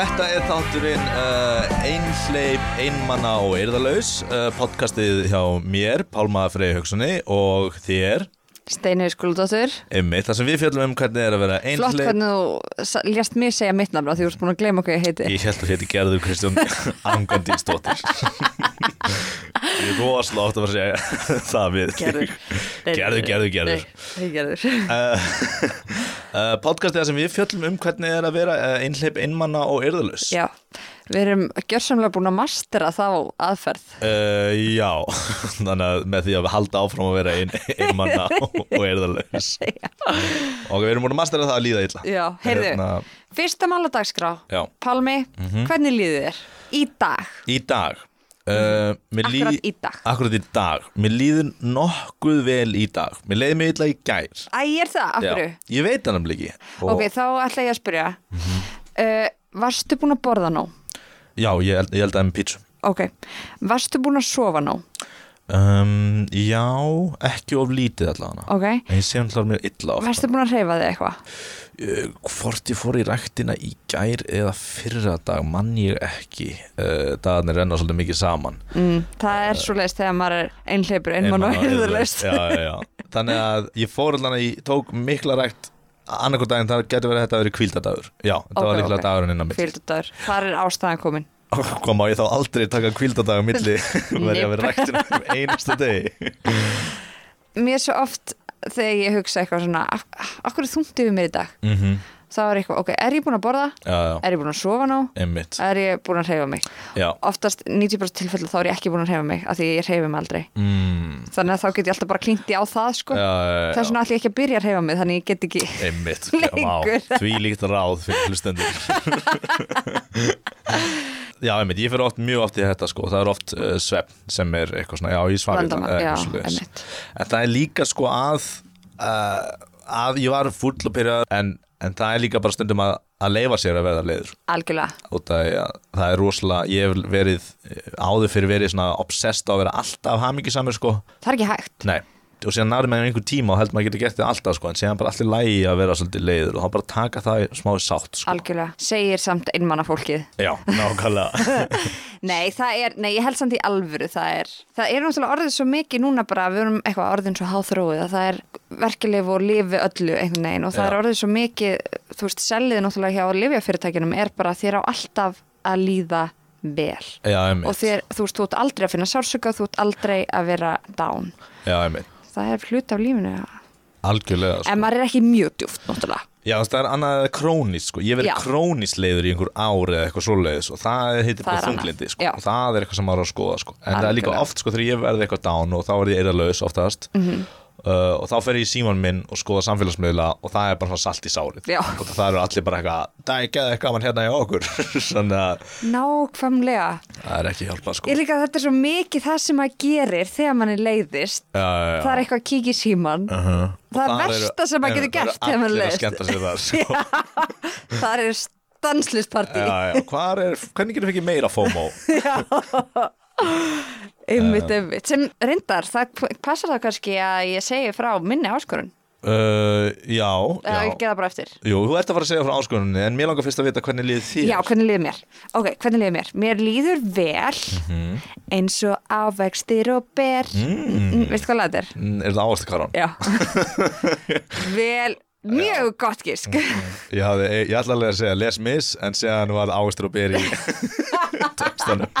Þetta er þátturinn uh, Einhleip, Einmanna og Eirðalaus uh, podcastið hjá mér, Pálma Frey Haugssoni og þér, Steini Skúldóttur. Emmitt, þar sem við fjöllum um hvernig er að vera Flott einhleip hvernig þú lést mig segja mitt nafn af því þú ert búin að gleyma hvað ég heiti. Ég held að hétti Gerður Kristján Angandínsdóttir Ég er rosalega átt að vera að segja það við Gerður. Gerður, gerður, gerður. Nei, Gerður. Uh, uh, Podcastið þar sem við fjöllum um hvernig er að vera uh, einhleip, einmanna og Eirðalaus Já, við erum gjörsamlega búin að mastera þá aðferð. Uh, já, þannig að með því að við halda áfram að vera ein, einmanna og, og erðalaus. Og við erum búin að mastera það að líða illa. Já, heyrðu, Hérna, fyrsta mála dagskrá Já. Palmi, hvernig líður þér? Í dag, Í dag. Uh, mér akkurat í dag. Akkurat í dag. Mér líður nokkuð vel í dag. Mér leiði mig illa í gær. Æ, er það, hverju? Ég veit það nefnilega ekki. Og, Ok, þá ætla ég að spyrja. Uh, Varstu búin að borða nóg? Já, ég, held- ég held að það er með pítsu. Ok, varstu búin að sofa nóg? um, Já, ekki of lítið allavega. Ok, En ég sé hann mér illa ofta varstu búin að reyfa þig eitthvað? uh, hvort ég fór í ræktina í gær eða fyrra dag mann ég ekki. Uh, dagarnir renna svolítið mikið saman. Mm, það er svo leiðist þegar maður er einhleipur einmann og já, já. þannig að ég fór allan að ég tók mikla rækt annarkur daginn það getur verið að þetta verið kvíldadagur já, þetta Ok, var líklega ok. dagurinn innan mitt Fylgdagur, þar er ástæðan komin. Hvað má ég þá aldrei taka kvíldadagur milli? Verði að vera ræktina um einastu degi? Mér svo oft þegar ég hugsa eitthvað svona hverju þungti við mér í dag? Mm -hmm. Þá er eitthvað, ok, er ég búin að borða? já, já, Er ég búin að sofa nóg? einmitt Er ég búin að hreyfa mig? já, Oftast 90% tilfellu þá er ég ekki búin að hreyfa mig af því ég hreyfi mig aldrei mm, þannig að þá get ég alltaf bara klínt á það sko. það er svona allir ekki að byrja að hreyfa mig þannig ég get ekki Einmitt, Lengur. því líkt ráð fyrir hlustendur Já, einmitt, ég fyrir oft mjög oft í þetta sko, það er oft uh, svefn sem er eitthvað svona, já, ég svar já, einmitt. En það er líka sko að uh, að ég var full og byrjað en, en það er líka bara stundum að, að leifa sér að verða leiður. Algjörlega. Út af því að það er rosalega, ég hef verið áður fyrir verið svona obsessed á að vera alltaf hamingisamur sko. Það er ekki hægt. Nei, og síðan nærið með einhver tíma og held maður getur gert þetta alltaf sko, en síðan bara allir lægi að vera svolítið leiður og þá bara taka það smá sátt sko. algjörlega, segir samt einmanna fólkið Já, nákvæmlega. Nei, það er, nei, ég held samt í alvöru það er, það er náttúrulega orðið svo mikið núna bara, við erum eitthvað orðin svo háþróið að það er verkeflif og lifi öllu einhvern veginn og það Já. er orðið svo mikið þú veist, sellið náttúrulega hjá lifjafyrirtækjunum er bara að þér á alltaf að líða vel. Já, og þér, þú veist, þú ert aldrei að finna sársöka þú ert aldrei að vera down. Já, einmitt, það er hlut af lífinu algjörlega sko. en maður er ekki mjög djúft náttúrulega Já, það er annað krónist sko. Ég verið krónist leiður í einhver ár eða eitthvað svoleiðis og það heitir bara er þunglindi sko. Og það er eitthvað sem maður er að skoða sko. en það er líka Algjörlega. oft sko, þegar ég verði eitthvað down og þá er ég eirðalaus oftast Mhm. Uh, og þá fer ég í síman minn og skoða samfélagsmiðla og það er bara svona salt í sárið Já. og það eru allir bara eitthvað það er geða eitthvað gaman hérna hjá okkur nákvæmlega það er ekki hjálpað sko. ég líka að þetta er svo mikið það sem maður gerir þegar mann er leiðist Já, já, já. það er eitthvað að kíkja í síman Uh-huh. Það er Og þar versta sem maður getur gert þegar maður allir að leiðist. sko. það er stanslist partí já, já. Hvar er, hvernig getur við ekki meira FOMO einmitt, einmitt, sem reyndar það passar það kannski að ég segi frá minni áskorun, uh, já, já ég Jú, þú ert að fara að segja frá áskoruninni en mér langar fyrst að vita hvernig líður þér Já, hvernig líður mér? Ok, hvernig líður mér? Mér líður vel Mhm. eins og ávextir og ber mm. Veistu hvað þetta er? Mm, Er það ávastu karan? Já Vel, mjög gott gísk Ég, hafði, ég ætla alveg að segja les miss en séðan var ávastur og beri í textanum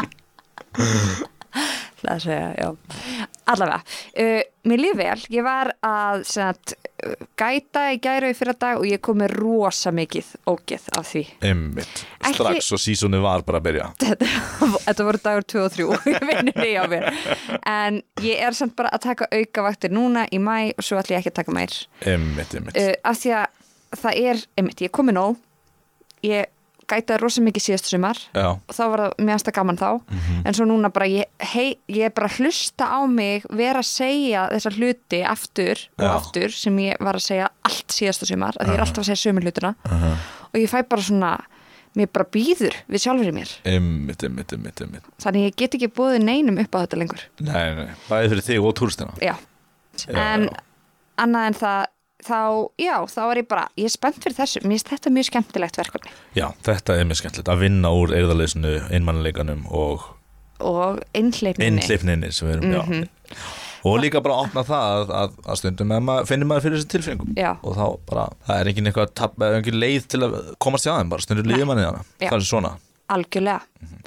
Það að segja, já. Allavega, uh, mér líður vel. Ég var að sagt, uh, gæta í gæru í fyrra dag og ég kom með rosa mikið ógeð af því. Ekki- strax og sísoni var bara að byrja. Þetta, voru dagur 2 og 3 í vinnunni á mér. En ég er samt bara að taka aukavaktir núna í mæ og svo ætlum ég ekki að taka meir. Einmitt, einmitt. Uh, af því að það er, einmitt, ég er komin nóg. Ég gætaði rosa mikið síðastu sumar. Já, og þá var það mjög aðsta gaman þá. En svo núna bara ég, hei, ég er bara að hlusta á mig vera að segja þessa hluti aftur og Já. aftur sem ég var að segja allt síðasta sumar að ég er alltaf að segja sömu hlutina. Og ég fæ bara svona mér bara býður við sjálfur í mér. Einmitt, einmitt, einmitt, einmitt. Þannig ég get ekki búið neinum upp á þetta lengur. Nei, nei, bæði fyrir þig og túristina. Já, en annað en það þá, já, þá er ég bara ég er spennt fyrir þessu, mér finnst þetta mjög skemmtilegt verkefni. Já, þetta er mjög skemmtilegt að vinna úr eirðarleysinu, einmannleikanum og og einhleipninni innleipninni sem við erum, Mhm. já og líka bara opna það að, að, að stundum að maður finnir maður fyrir þessi tilfinningum. Já. og þá bara, það er engin eitthvað eða engin leið til að komast hjá þeim bara stundum líður manni Já. það er svona. Algjörlega.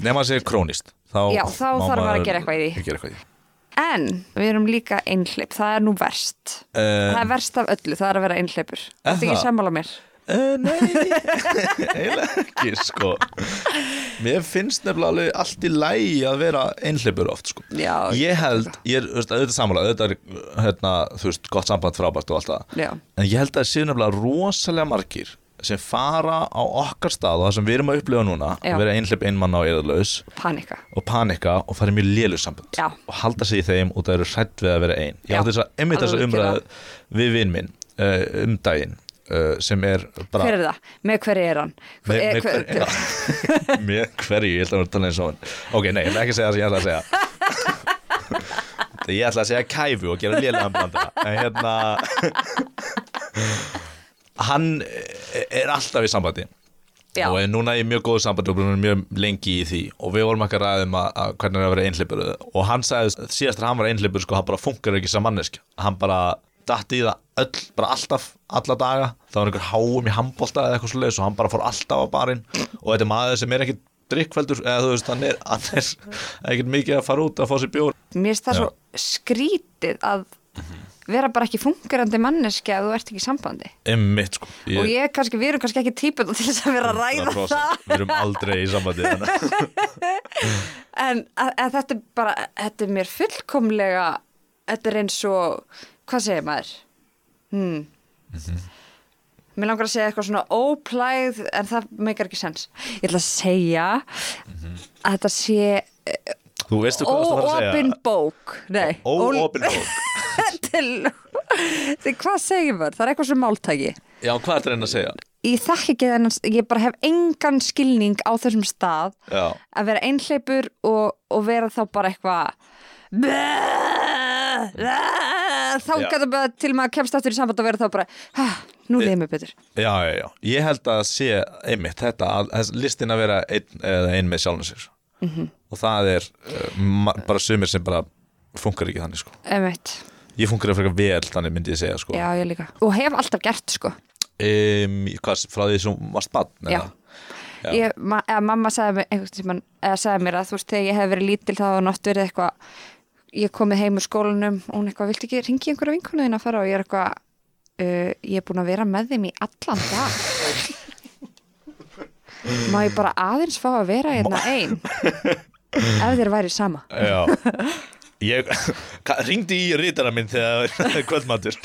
Nema að segja krónist þá, Já, þá þarf maður að gera eitthvað í því. En við erum líka einhleip, það er nú verst. það Uh, er verst af öllu, það er að vera einhleipur. Er Þetta ekki það? sammála mér. uh, nei, eiginlega ekki sko mér finnst nefnilega alveg allt í lægi að vera einhleipur oft sko Já, ég held, ég er auðvitað sammála auðvitað er hérna, þú veist, gott samband frábært og allt það Já, En ég held að það séu nefnilega rosalega margir sem fara á okkar stað og það sem við erum að upplifa núna Já. að vera einhleip einmann á panika. og panika og fara í mjög lélu samband Já. og halda sig í þeim og það eru hrætt við að vera ein ég átti þess að einmitt þessa algjörlega. umræðu við vinn minn uh, um daginn uh, sem er bara Hver er það? Með hverju er hann? með, Eh, með, hver- hver, með hverju, ég ætla að að tala eins og hann ok, nei, ég ætla ekki að segja það sem ég ætla að segja ég ætla að segja kæfu og gera lélegan blanda en hérna hann er alltaf í sambandi. Já, og er núna í mjög góðu sambandi og búin mjög lengi í því. Og við vorum ekki að ræðum að, að hvernig er að vera einhleipur og hann sagði síðast að hann var einhleipur sko, hann bara funkar ekki sem mannesk hann bara datt í það öll, bara alltaf, alla daga. Það var einhver háum í handbolta eða eitthvað svo og hann bara fór alltaf á barinn. Og þetta er maður sem er ekki drikkveldur eða þú veist, hann er, hann er ekkert mikið að fara út að fá sér bjór. Mér finnst það Já. svo skrítið að vera bara ekki fungerandi manneski að þú ert ekki í sambandi. Einmitt, sko. Og ég kannski, við erum kannski ekki típun til þess að vera að ræða 100%. það. Við erum aldrei í sambandi. En að, að þetta er bara, þetta er mér fullkomlega, þetta er eins og, hvað segir maður? Hmm. Mér langar að segja eitthvað svona óplæð, en það meikar ekki sens. Ég ætla að segja að þetta sé það óopin bók. Óopin bók Til, hvað segir maður? Það er eitthvað sem máltæki. Já, hvað er það reyna að segja? Ég þekki ekki þennan, ég bara hef engan skilning á þessum stað. Já, að vera einhleipur og, og vera þá bara eitthvað þá gæta bara til maður kemst aftur í samband að vera þá bara "Ha, nú líður mér betur. Já, já, já. Ég held að sé einmitt þetta að listin að vera einn ein með sjálfum sér. Mhm. og það er uh, bara sumir sem bara funkar ekki þannig sko. Emmett, Ég funkar frekar vel þannig myndi ég segja sko. Já ég líka. Og hef alltaf gert sko. Um, hvað, Frá því sem varst bann Já. Já. Ég, ma mamma sagði mér, eða sagði mér að þú veist þegar ég hef verið lítil þá var nátt verið eitthvað ég komið heim úr skólanum og hún eitthvað, viltu ekki ringi einhverja vinkonu þín að fara? Og ég er eitthvað uh, ég er búin að vera með þeim í allan dag. Má ég bara aðeins fá að vera hérna ein? Ef þér væri sama. Já Ég ringdi í rítara minn þegar það er kvöldmatur.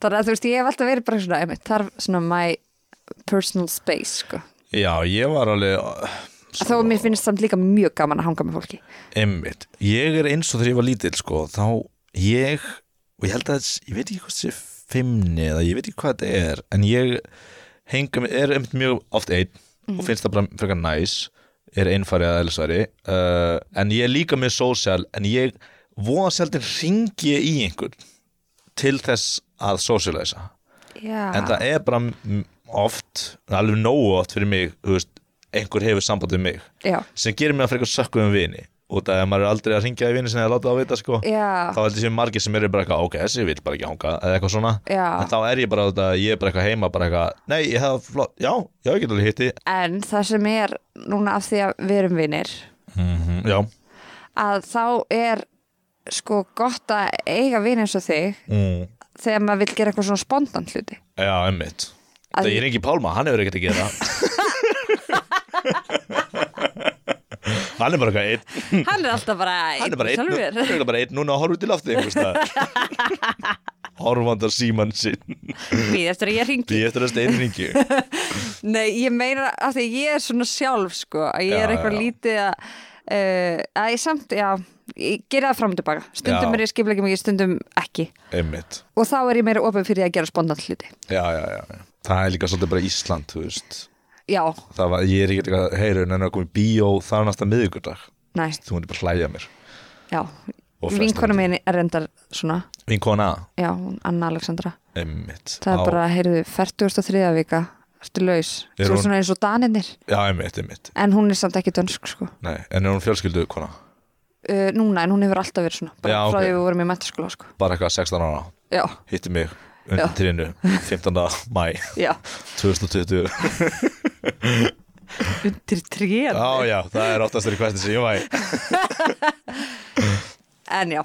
Þannig að þú veist, ég hef alltaf verið bara svona einmitt, þarf svona my personal space sko. Já, ég var alveg þó að mér finnst samt líka mjög gaman að hanga með fólki. Einmitt, ég er eins og þegar ég var lítill sko, þá ég og ég held að ég veit ekki hvað þessi fimmni eða ég veit ekki hvað þetta er en ég henga, er einmitt mjög oft einn og finnst það bara frekar næs er einfari að eðlisværi uh, en ég er líka mjög sósjál en ég voða seldir ringi í einhvern til þess að sósjalæsa Já. en það er bara oft, alveg nógu oft fyrir mig, veist, einhver hefur samband við mig Já. sem gerir mig að frekar sökku um vini út af að maður er aldrei að ringja í vini sinni eða láta það að vita sko. Já. þá heldur sér margir sem eru bara eitthvað ok, þessi vil bara ekki hanga eða eitthvað svona. Já. en þá er ég bara þetta, ég er bara eitthvað heima bara eitthvað, nei, ég hef flott, já, já, ég get alveg hitti En það sem er núna af því að við erum vinir mm já, að þá er sko gott að eiga vini eins og þig mm. þegar maður vil gera eitthvað svona spontant hluti. Já, emmitt Að það ég ringi Pálma, hann hefur ekkert að gera hann er bara eitthvað einn. Hann er alltaf bara hann er bara einn, hann er bara einn núna að horfa út í staðar. horfandar síman sinn. Býð eftir að ég ringi Því eftir að stein ringi Nei, ég meina að því ég er svona sjálf sko, að ég Já, er eitthvað já. lítið að uh, að ég samt, já ég gera það fram og tilbaka, stundum Já. er ég skiplega mikið, stundum ekki. Einmitt. Og þá er ég meira opið fyrir að gera spontant hluti. Já, já, já. Það er líka svolítið bara Ísland, þú veist Já, Það var, ég er ekki eitthvað, heyru, en að koma í bíó það er næsta miðugudag næ, Þú myndir bara hlæja mér. Já. Vinkona mín er reyndar svona. Vinkona, Já, Anna Alexandra. Einmitt. Það er Á- bara, heyrðu, 43. vika. Ertu laus, Er svo hún- svona eins og danirnir. Já, einmitt, einmitt. En hún er samt ekki dönsk sko. Nei, en er hún fjölskyldu kona? uh, Núna, en hún hefur alltaf verið svona. Bara Já, frá ok. því við vorum í mentaskóla sko. Bara eitthvað 16 ára. Já, Hitti mig undir trínu 15. mæ já, 2020 undir tréð. Já, já, það er þeirri hvernig sem ég væ En já,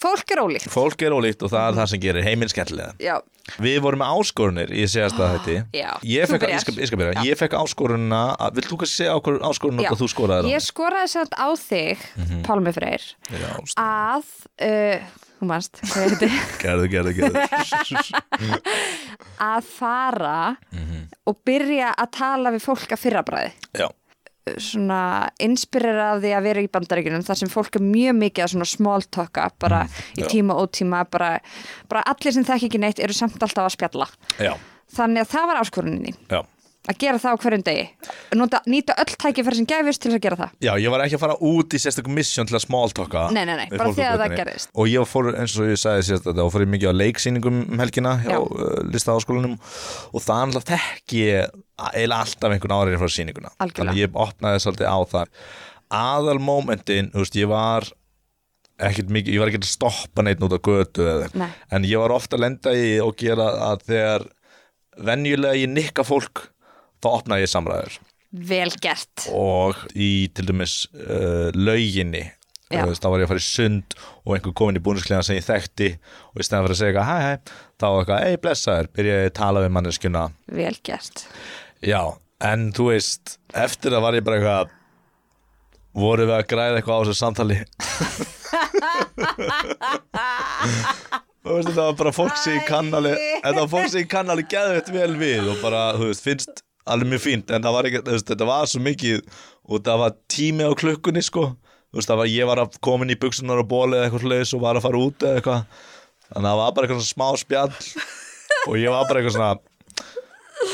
fólk er ólíkt. Fólk er ólíkt og það er það sem gerir heiminn skemmtilega Já, Við vorum með áskorunir í síðast að þetta Já, Ég þú fekk, byrjar. ég skal, ég skal byrja, ég fekk áskorunna að, Vilt þú kannski segja okkur áskorunna já. hvað þú skoraðir á? Ég skoraði samt á þig, Pálmi Freyr Já, að, uh, þú manst hvað heiti. Gerðu, gerðu, gerðu. Að fara Mhm. Og byrja að tala við fólk að fyrrabræði Já, svona inspireraði að vera í bandaríkjunum þar sem fólk er mjög mikið að svona small talka bara í já. tíma og tíma bara, bara allir sem þekki ekki neitt eru samt alltaf að spjalla. Já, þannig að það var áskoruninni já að gera það á hverjum degi. Nota, nýta öll tækifæri sem gæfist til að gera það. Já, ég var ekki að fara út í sérstökum mission til að smáltoka Nei, nei, nei, bara á þegar það gerðist. Og ég fór, eins og ég sagði sérst þetta, og fór ég mikið á leiksýningum um helgina hjá Já. uh, listaháskólanum. Og það annað þekki ég eiginlega alltaf einhvern árið frá Algjörlega. Þannig að ég opnaði svolítið á það Aðal momentin, þú veist, ég var ekkert mikið, ég var ekki að stoppa neitt út á götu eða en ég var ofta að lenda í og gera að þegar venjulega ég nikka fólk þá opnaði ég samræður. Vel gert. Og í til dæmis uh, lauginni veist, þá var ég að fara í sund og einhver komin í búniskliðan sem ég þekkti og í stæðan fyrir að segja eitthvað hæ hæ. Þá eitthvað, ei blessaður, byrja ég að tala við manneskjuna. Vel gert. Já, en þú veist eftir það var ég bara eitthvað voru við að græða eitthvað á þessu samtali? Þetta var bara fólk sem ég kann alveg þetta var fólk sem ég kann alveg geðveitt vel við og bara, þú veist, finnst alveg mjög fínt, en það var ekki, þú veist, þetta var svo mikið og það var tími á klukkunni sko, þú veist, það var, ég var að komin í buksunar og bóli eða eitthvað slags og var að fara út eða eitthvað, þannig að það var bara eitthvað svona smá spjall og ég var bara eitthvað svona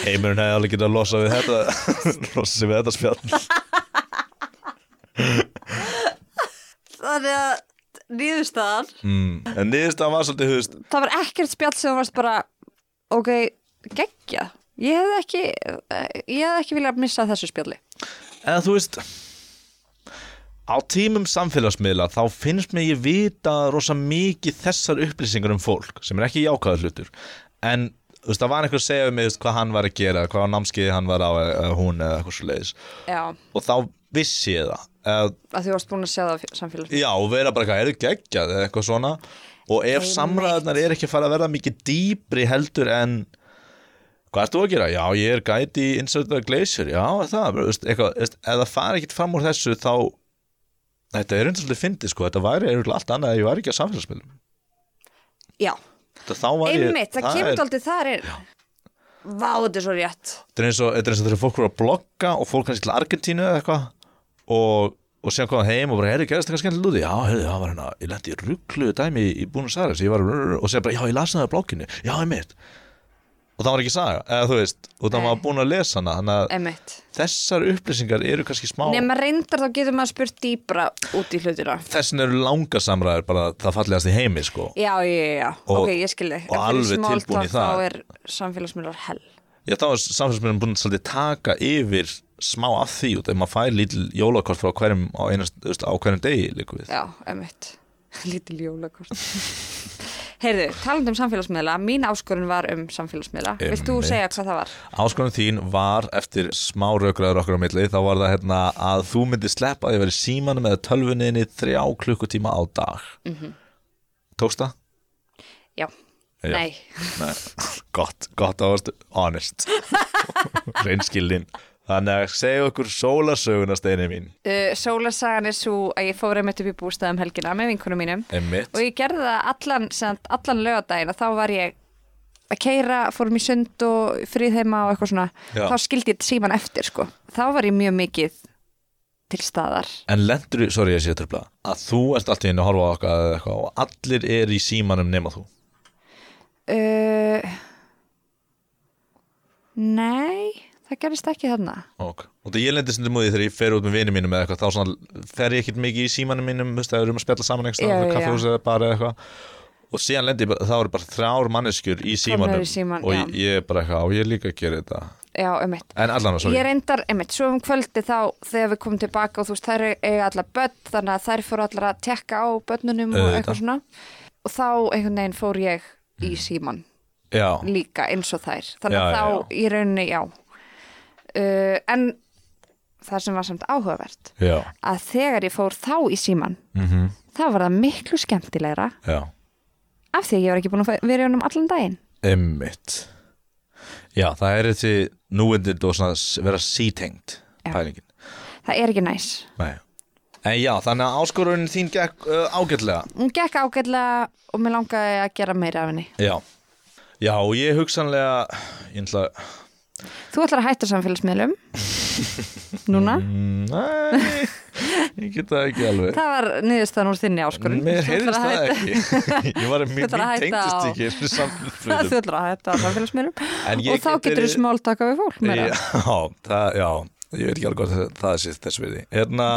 heimurinn hefði alveg getað að losa við þetta losa sig við þetta spjall. Þannig að nýðustæðan mm. en niðurstaðan var svolítið, þú veist Það var ekkert spjall sem varst bara ok, geggja Ég hefði ekki ég hefði ekki viljað missa þessu spjalli. Eða þú veist á tímum samfélagsmiðla þá finnst mér ég vita rosa mikið þessar upplýsingar um fólk sem er ekki jákvæður hlutur. En þú veist, það var einhver að segja um mig hvað hann var að gera, hvað námskeiði hann var á eða hún eða eitthvað svo leiðis Já, og þá vissi ég það. Eða, að þú varst búin að sjá það á samfélagsmiðlum. Já, og vera bara eitthvað, er þið geggjað eða eitthvað svona. Og ef samræðarnar er ekki að fara að verða mikið dýpri heldur en hvað ert þú að gera? Já, ég er gæti í Insert the Glacier, já, það það fari ekkit fram úr þessu þá þetta er einhvern veginn fyndið sko, þetta væri örugglega allt annað ef ég væri ekki á samfélagsmiðlum. Já, einmitt, það, kemur er, aldrei þar inn. Vá, þetta er svo rétt. Þetta er eins og þetta er eins og þegar fólk voru að blogga og fólk kannski til Argentínu eða eitthvað og, og síðan koma heim og bara, heyrðu, gerðist eitthvað skemmtilegt úti? Já, heyrðu, það var hérna, ég lendi í rugglu dæmi í Búnus Aires, ég var og segja bara, já, ég las það á blogginu, já, ég mitt og það var ekki saga, eða þú veist og það var búin að lesa hana þannig að þessar upplýsingar eru kannski smá Nefn að reyndar þá getur maður spurt dýbra út í hlutina. Þessin eru langa samræður bara það fallegast í heimi sko. Já, já, já, já, Og- ok, ég skil þig. og alveg tilbúin í það. Þá er samfélagsmiðlar hell. Já, þá er samfélagsmiðlum búin að taka yfir smá af því út ef maður fær lítil jólakort frá hverjum á, einast, á hverjum degi líka við. Já, einmitt. Lítil jólakort Heyrðu, talandi um samfélagsmiðla Mín áskorun var um samfélagsmiðla Vilt þú segja hvað það var? Áskonum þín var eftir smá raukraður okkur á milli þá var það hérna að þú myndir sleppa að ég verið símanum eða tölvuninni þrjá klukkutíma á dag mm -hmm. Tókst það? Já, Já. nei Nei, gott, gott varstu honest reynskilin Þannig að segja okkur sólarsöguna steini mín. Uh, Sólarsagan er svo að ég fór einmitt upp í bústæðum helgina með vinkunum mínum Einmitt. Og ég gerði það allan, allan lögadaginn og þá var ég að keira, fórum í sund og friðheima og eitthvað svona. Já. þá skildi ég síman eftir sko. Þá var ég mjög mikið til staðar. En lendur, sorry ég sé að tröfla Að þú ert alltaf inn að horfa á okkar eða eitthvað Og allir er í símanum nema þú? Uh, Nei það gerist ekki þarna. Ok. Og það ég lendir úr því þegar ég fer út með vinið mínum eða eitthvað Þá svona fer ég ekkert mikið í símanum mínum Þú veist, það er um að spjalla saman eitthvað Kaffehús eða bara eitthvað. Og síðan lendir ég þá eru bara þrjár manneskjur í símanum í símann, Og ég, ég er bara eitthvað, á ég er líka að gera þetta. Já, einmitt. En allan sorry. Ég reyndar, einmitt, svo um kvöldi þá þegar við komum tilbaka og þú veist, þær eiga allar börn þannig að þær fóru allar að tekka á börnunum og eitthvað svona. Og þá einhvern veginn fór ég í síman Já, líka eins og þær. Þannig að þá í rauninni, já uh, en það sem var samt áhugavert já, að þegar ég fór þá í síman mhm, þá var það miklu skemmtilegra já. af því að ég var ekki búin að vera í honum allan daginn. Emmitt Já, það er þessi núendind og vera sítengt pælingin. Það er ekki næs. Nei. En já, þannig að áskorunin þín gekk uh, ágætlega. Hún gekk ágætlega og mér langaði að gera meira af henni. Já. Já, og ég hugsanlega ég ætla þú ætlar að hætta samfélagsmiðlum núna? Nei, ég get það ekki alveg. Það var niðurstaðan úr þinni áskorun. Mér heyrðist það ekki. Ég var tengdist á- ekki þú ætlar að hætta samfélagsmiðlum. Og þá get getur þú smáltaka við fólk meira. Já, það, já, ég veit ekki alveg hvað það- það sé þess við Hérna,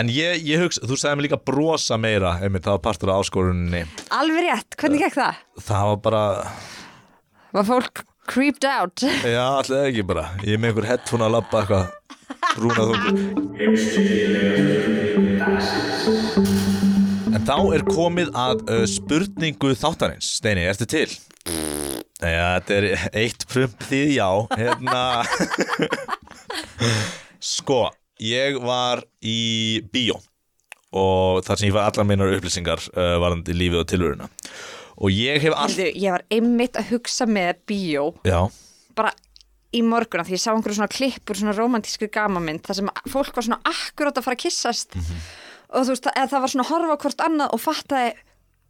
en ég, ég hugsa, þú sagði mig líka brosa meira, einmitt, það var partur af áskoruninni. Alveg rétt, hvernig gekk það? Það var bara, var fólk creeped out. Já, alltaf ekki bara. Ég er með einhver headphone að labba eitthvað. Brúna þungur En þá er komið að uh, spurningu þáttarins. Steini, ertu til? Já, þetta er eitt prump því já. Hérna. Sko, ég var í bíó og þar sem ég var allar meinar upplýsingar uh, varandi lífið og tilvöruna og ég hef all... Heyrðu, ég var einmitt að hugsa með bíó Já, bara í morgun af því ég sá einhverju svona klippur svona romantísku gamamynd þar sem fólk var svona akkurát að fara að kissast og þú veist, eða það var svona að horfa hvort annað og fattaði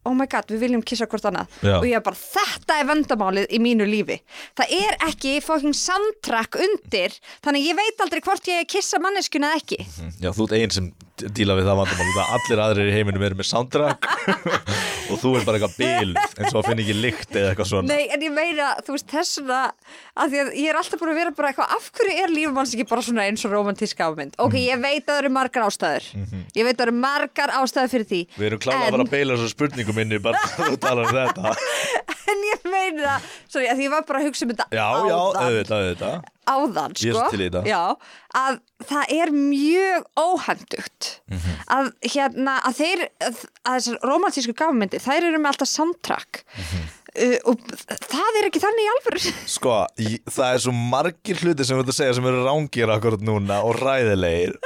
oh my god, við viljum kissa hvort annað. Já. og ég var bara, þetta er vandamálið í mínu lífi. Það er ekki fucking soundtrack undir þannig ég veit aldrei hvort ég er kissa manneskuna eða ekki. Já, þú ert einn sem díla við það vandamál allir aðrir í heiminum eru með soundtrack. Og þú er bara eitthvað bil eins og að finna ekki lykt eða eitthvað svona. Nei, en ég meina, þú veist, þessuna að því að ég er alltaf búin að vera bara eitthvað af hverju er lífum hans ekki bara svona eins og romantíska ámynd? Ok, Mhm. ég veit að það eru margar ástæður. Ég veit að það eru margar ástæður fyrir því. Við erum kláða að fara að beila þessu spurningum minni bara þú tala um þetta. En ég meina, sorry, að ég var bara að hugsa um þetta Já, já, auðvitað, auðvitað áðan sko, já, að það er mjög óhendugt Mhm. að hérna, að þeir að, þessar romantísku gafmyndi, þær eru með alltaf soundtrack Mhm. uh, og það er ekki þannig í alvöru Sko, það er svo margir hluti sem við þetta segja sem eru rángir akkurat núna og ræðilegir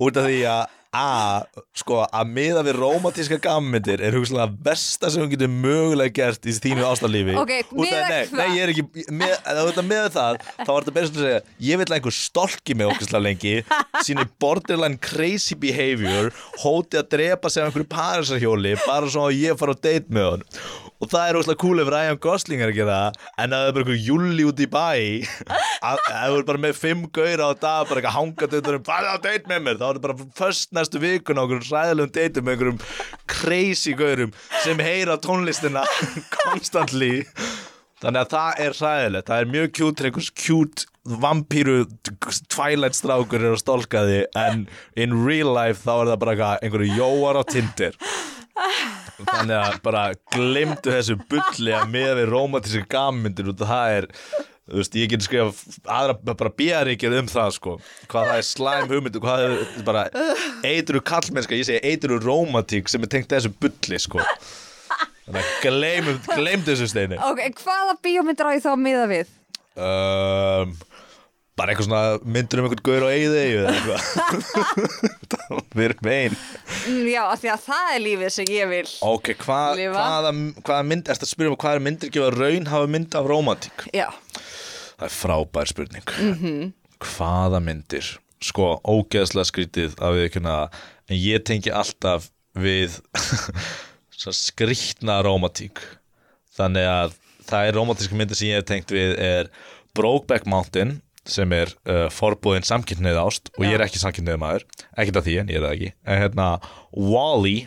út af því að A, sko, að miða við rómatíska gammyndir er hugsalega versta sem hún getur mögulega gert í þínu ástarlífi. Ok, Út af- miðað nei, nei, ég er ekki, með, að miða það þá er þetta betur að segja, ég vil að einhver stolki með okkur lengi, síni borderline crazy behavior hóti að drepa sig af einhverju parisarhjóli bara svo að ég fara á date með hann og það er óslega cool ef Ryan Gosling er að gera það en að það er bara einhver júli út í bæ. Að að þú er bara með fimm gauðra á dag bara eitthvað hangað þetta um farið á date með mér. Þá er þetta bara först næstu vikun á einhverjum ræðilegum dateum með einhverjum crazy gauðrum sem heyra tónlistina constantly. Þannig að það er ræðilegt það er mjög þegar einhvers cute vampíru twilight strákur er að stolka því en in real life þá er það bara einhverju jóar á Tinder þannig að bara glemdu þessu bulli að með við romantísku gammyndir og það er þú veist, ég get skrifa aðra bara bíaríkjað um það sko. Hvað það er slæm hugmyndu, hvað það er bara eitru kallmennska, ég segi eitru romantík sem er tengt þessu bulli sko. Þannig að gleymum, glemdu þessu steini. Ok, hvaða bíómyndir á ég þá að miða við? um, bara eitthvað svona myndur um einhvern gaur á eigið eða eitthvað. Við erum ein. Mm, já, af því að það er lífið sem ég vil. Ok, hvað, Lifa. hvaða, hvaða mynd ertu að spyrja um hvað er myndir gefa raun hafa mynd af romantík já, það er frábær spurning. Mhm. hvaða myndir? Sko, ógeðslega skrítið að við ekki en ég tengi alltaf við svona skrítna rómatík þannig að það er rómatíska myndir sem ég hef tengt við er Brokeback Mountain sem er uh, forbúðin samkynneið ást og ég er ekki samkynneið maður ekkert af því en ég er það ekki. En hérna Wall-E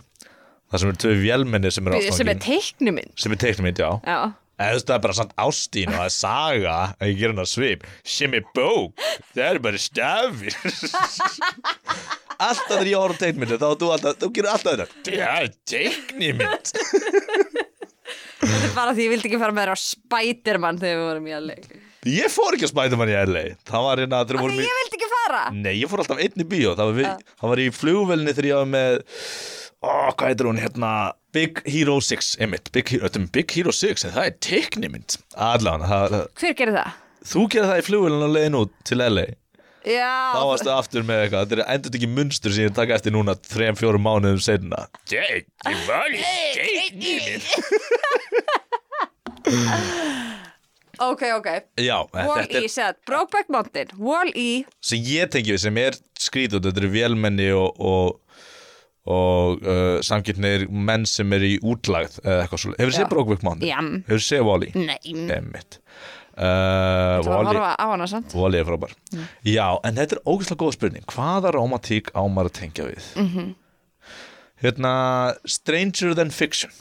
það sem eru tvö vélmennir sem eru sem er teiknuminn sem er teiknumynd, já. Já, eða þú veist það er bara samt ástín og það er saga að ég ger hann að svip sem er bók, það er bara stafir. Alltaf þegar ég horf á teiknmyndir þá þú alltaf, þú gerir alltaf þetta. Það er teiknumynd þetta er bara því ég vildi ekki fara með þér á Spiderman þegar við vorum í að leik ég fór ekki að spæta mann í LA það var hérna því í ég vildi ekki fara. Nei, ég fór alltaf einn í bíó. Það var, við, Já. það var í flugvelni þegar ég var með Ó, hvað heitir hún hérna Big Hero 6, einmitt. Big Big Hero 6, en það er teiknimynd Allan, það, Hver gerir það? þú gerir það í flugvelin og leiðin út til LA Já, Þá varstu aftur með eitthvað. Þetta er endur ekki munstur sem ég taka eftir núna 3-4 mánuðum Jake, ég var í teiknimynd ok, ok Já, Wall-E, segð, Brokeback Mountain Wall-E, sem ég tengi við sem er skrítið þetta eru vélmenni og, og, og uh, samkipnir menn sem er í útlagð eða eitthvað svo hefur Já. séð Brokeback Mountain? Jam. hefur séð Wall-E? nei Emmitt uh, Þú var að horfa á hana samt Wall-E er frábær já, en þetta er ógeðslega góð spurning hvaða romantík á maður að tengja við? Mhm. hérna Stranger Than Fiction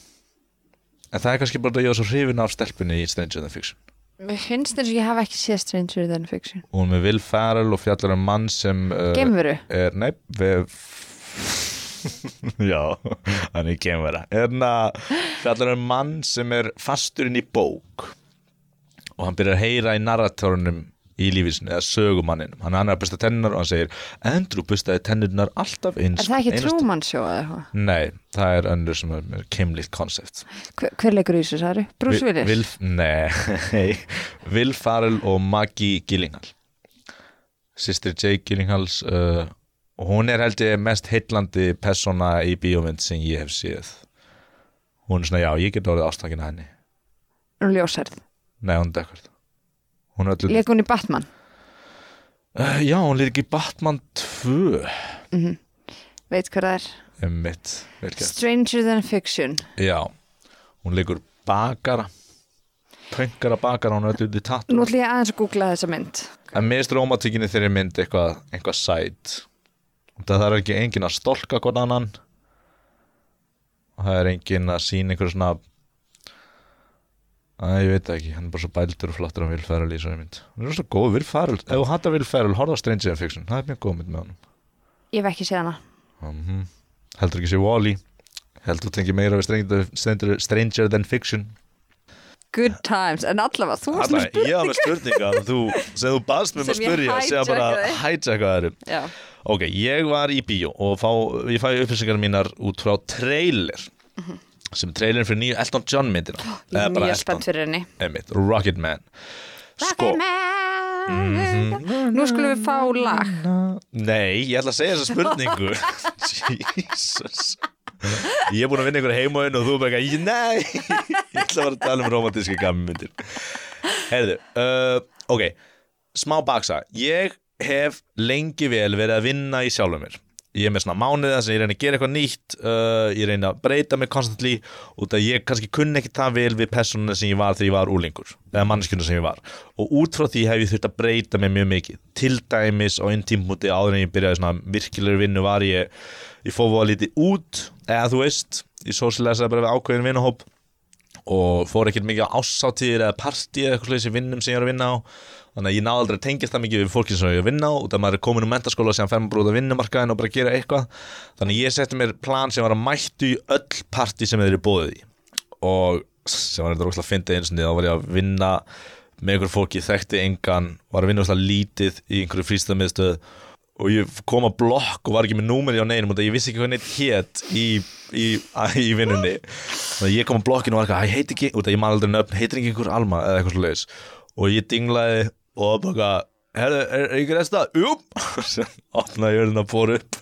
en það er kannski bara að ég var svo hrifin af stelpunni í Stranger Than Fiction Mér finnst eins og ég hafa ekki séð Stranger Than Fiction. Hún með Will Ferrell og fjallar um mann sem uh, Geimveru? er, nei, við já, hann er en að fjallar um mann sem er fastur inn í bók og hann byrjar að heyra í narratórunum í lífisinu, eða sögumanninum. Hann er að busta tennunar og hann segir Andrew bustaði tennurnar alltaf eins Er það ekki Truman Show eða eitthvað? Nei, það er önnur sem er keimlíkt koncept Hver, hver leikur í þessu, sagði? Bruce Willis? Will, Nei, Will Farrell og Maggie Gyllenhaal. Sistri Jake Gyllenhaals uh, og hún er held ég mest heillandi persóna í bíómynd sem ég hef séð. Hún er svona, já, ég get orðið ástakinn að henni. Og ljósærð Nei, hún er Hún er öllu Leik hún í Batman? uh, Já, hún er ekki Batman 2 Veit hver það er? mitt, Stranger Than Fiction. Já, hún leikur bakara pöngara bakara, hún er öllu í tattu Nú ætlum ég aðeins að googla þessa mynd. En mér finnst rómatíkinni þeirri mynd eitthvað eitthvað sæt. Það er ekki engin að stolka hvort annan. Og það er engin að sína einhver svona að ég veit það ekki, hann er bara svo bældur og flottur hann vil færa í þessari mynd. Hann er svo góð, vil færa, ef þú hattar vil færa horfa á Stranger Than Fiction, það er mjög góð mynd með honum. Ég hef ekki séð hana. Mm heldur ekki sé Wall-E. Heldur þú tengið meira við Stranger, Stranger, Than Fiction? Good times, en allavega þú varst með ég hafa með spurninga þú, sem þú baðst mér um ég spurja sem bara þeirum Já, Ok, ég var í bíó og fá, ég fæ upplýsingar mínar út frá trailer sem er trailerin fyrir nýju Elton John myndina. Ég er mjög spennt fyrir henni. Einmitt, Rocket Man. Sko, Nú skulum við fá lag. Nei, ég ætla að segja þessa spurningu. Jesus. Ég er búin að vinna ykkur heimaun og þú er bara ekki, nei. Ég ætla að vera að tala um romantíski gammyndir Heyrðu, uh, ok. Smá baksa Ég hef lengi vel verið að vinna í sjálfum mér Ég er með svona mánuða sem ég reyna að gera eitthvað nýtt uh, Ég reyna að breyta mig konstantly út að ég kannski kunni ekki það vel við personuna sem ég var þegar ég var úlingur eða manneskjuna sem ég var. Og út frá því hef ég þurft að breyta mig mjög mikið. Til dæmis á einn tímpúti áður en ég byrjaði svona virkilegur vinnu var ég ég fóð að lítið út eða þú veist, ég sósilæsaði bara við ákveðin vinnahóp og fór ekkert mikið á ásáttíðir eða partí eða eitthvað slísi vinnum sem ég er að vinna á þannig að ég náði aldrei að tengjast það mikið við fólki sem ég að vinna á út að maður er komin úr mentaskóla og sem fer maður út að vinnumarkaðin og bara gera eitthvað. Þannig að ég setti mér plan sem var að mættu í öll partí sem þeir eru bóðið í. Og sem var þetta rókslega fyndið eins og þá var ég að vinna með einhver fólki, þekkti engan var að vinna rókslega lítið í einhverju frístamiðstöð og ég kom að blokk og var ekki með númeri á neinum og ég vissi ekki hvað neitt hét í, í, í vinnunni. Þannig að ég kom að blokkinu og var eitthvað, "Hæ, heiti ekki út að ég man aldrei nöfn, heitir ekki einhver Alma? eða eitthvað svo og ég dinglaði og bara herðu, er, er ekki resta? Jú. Sem opnaði jörðin að bóra upp.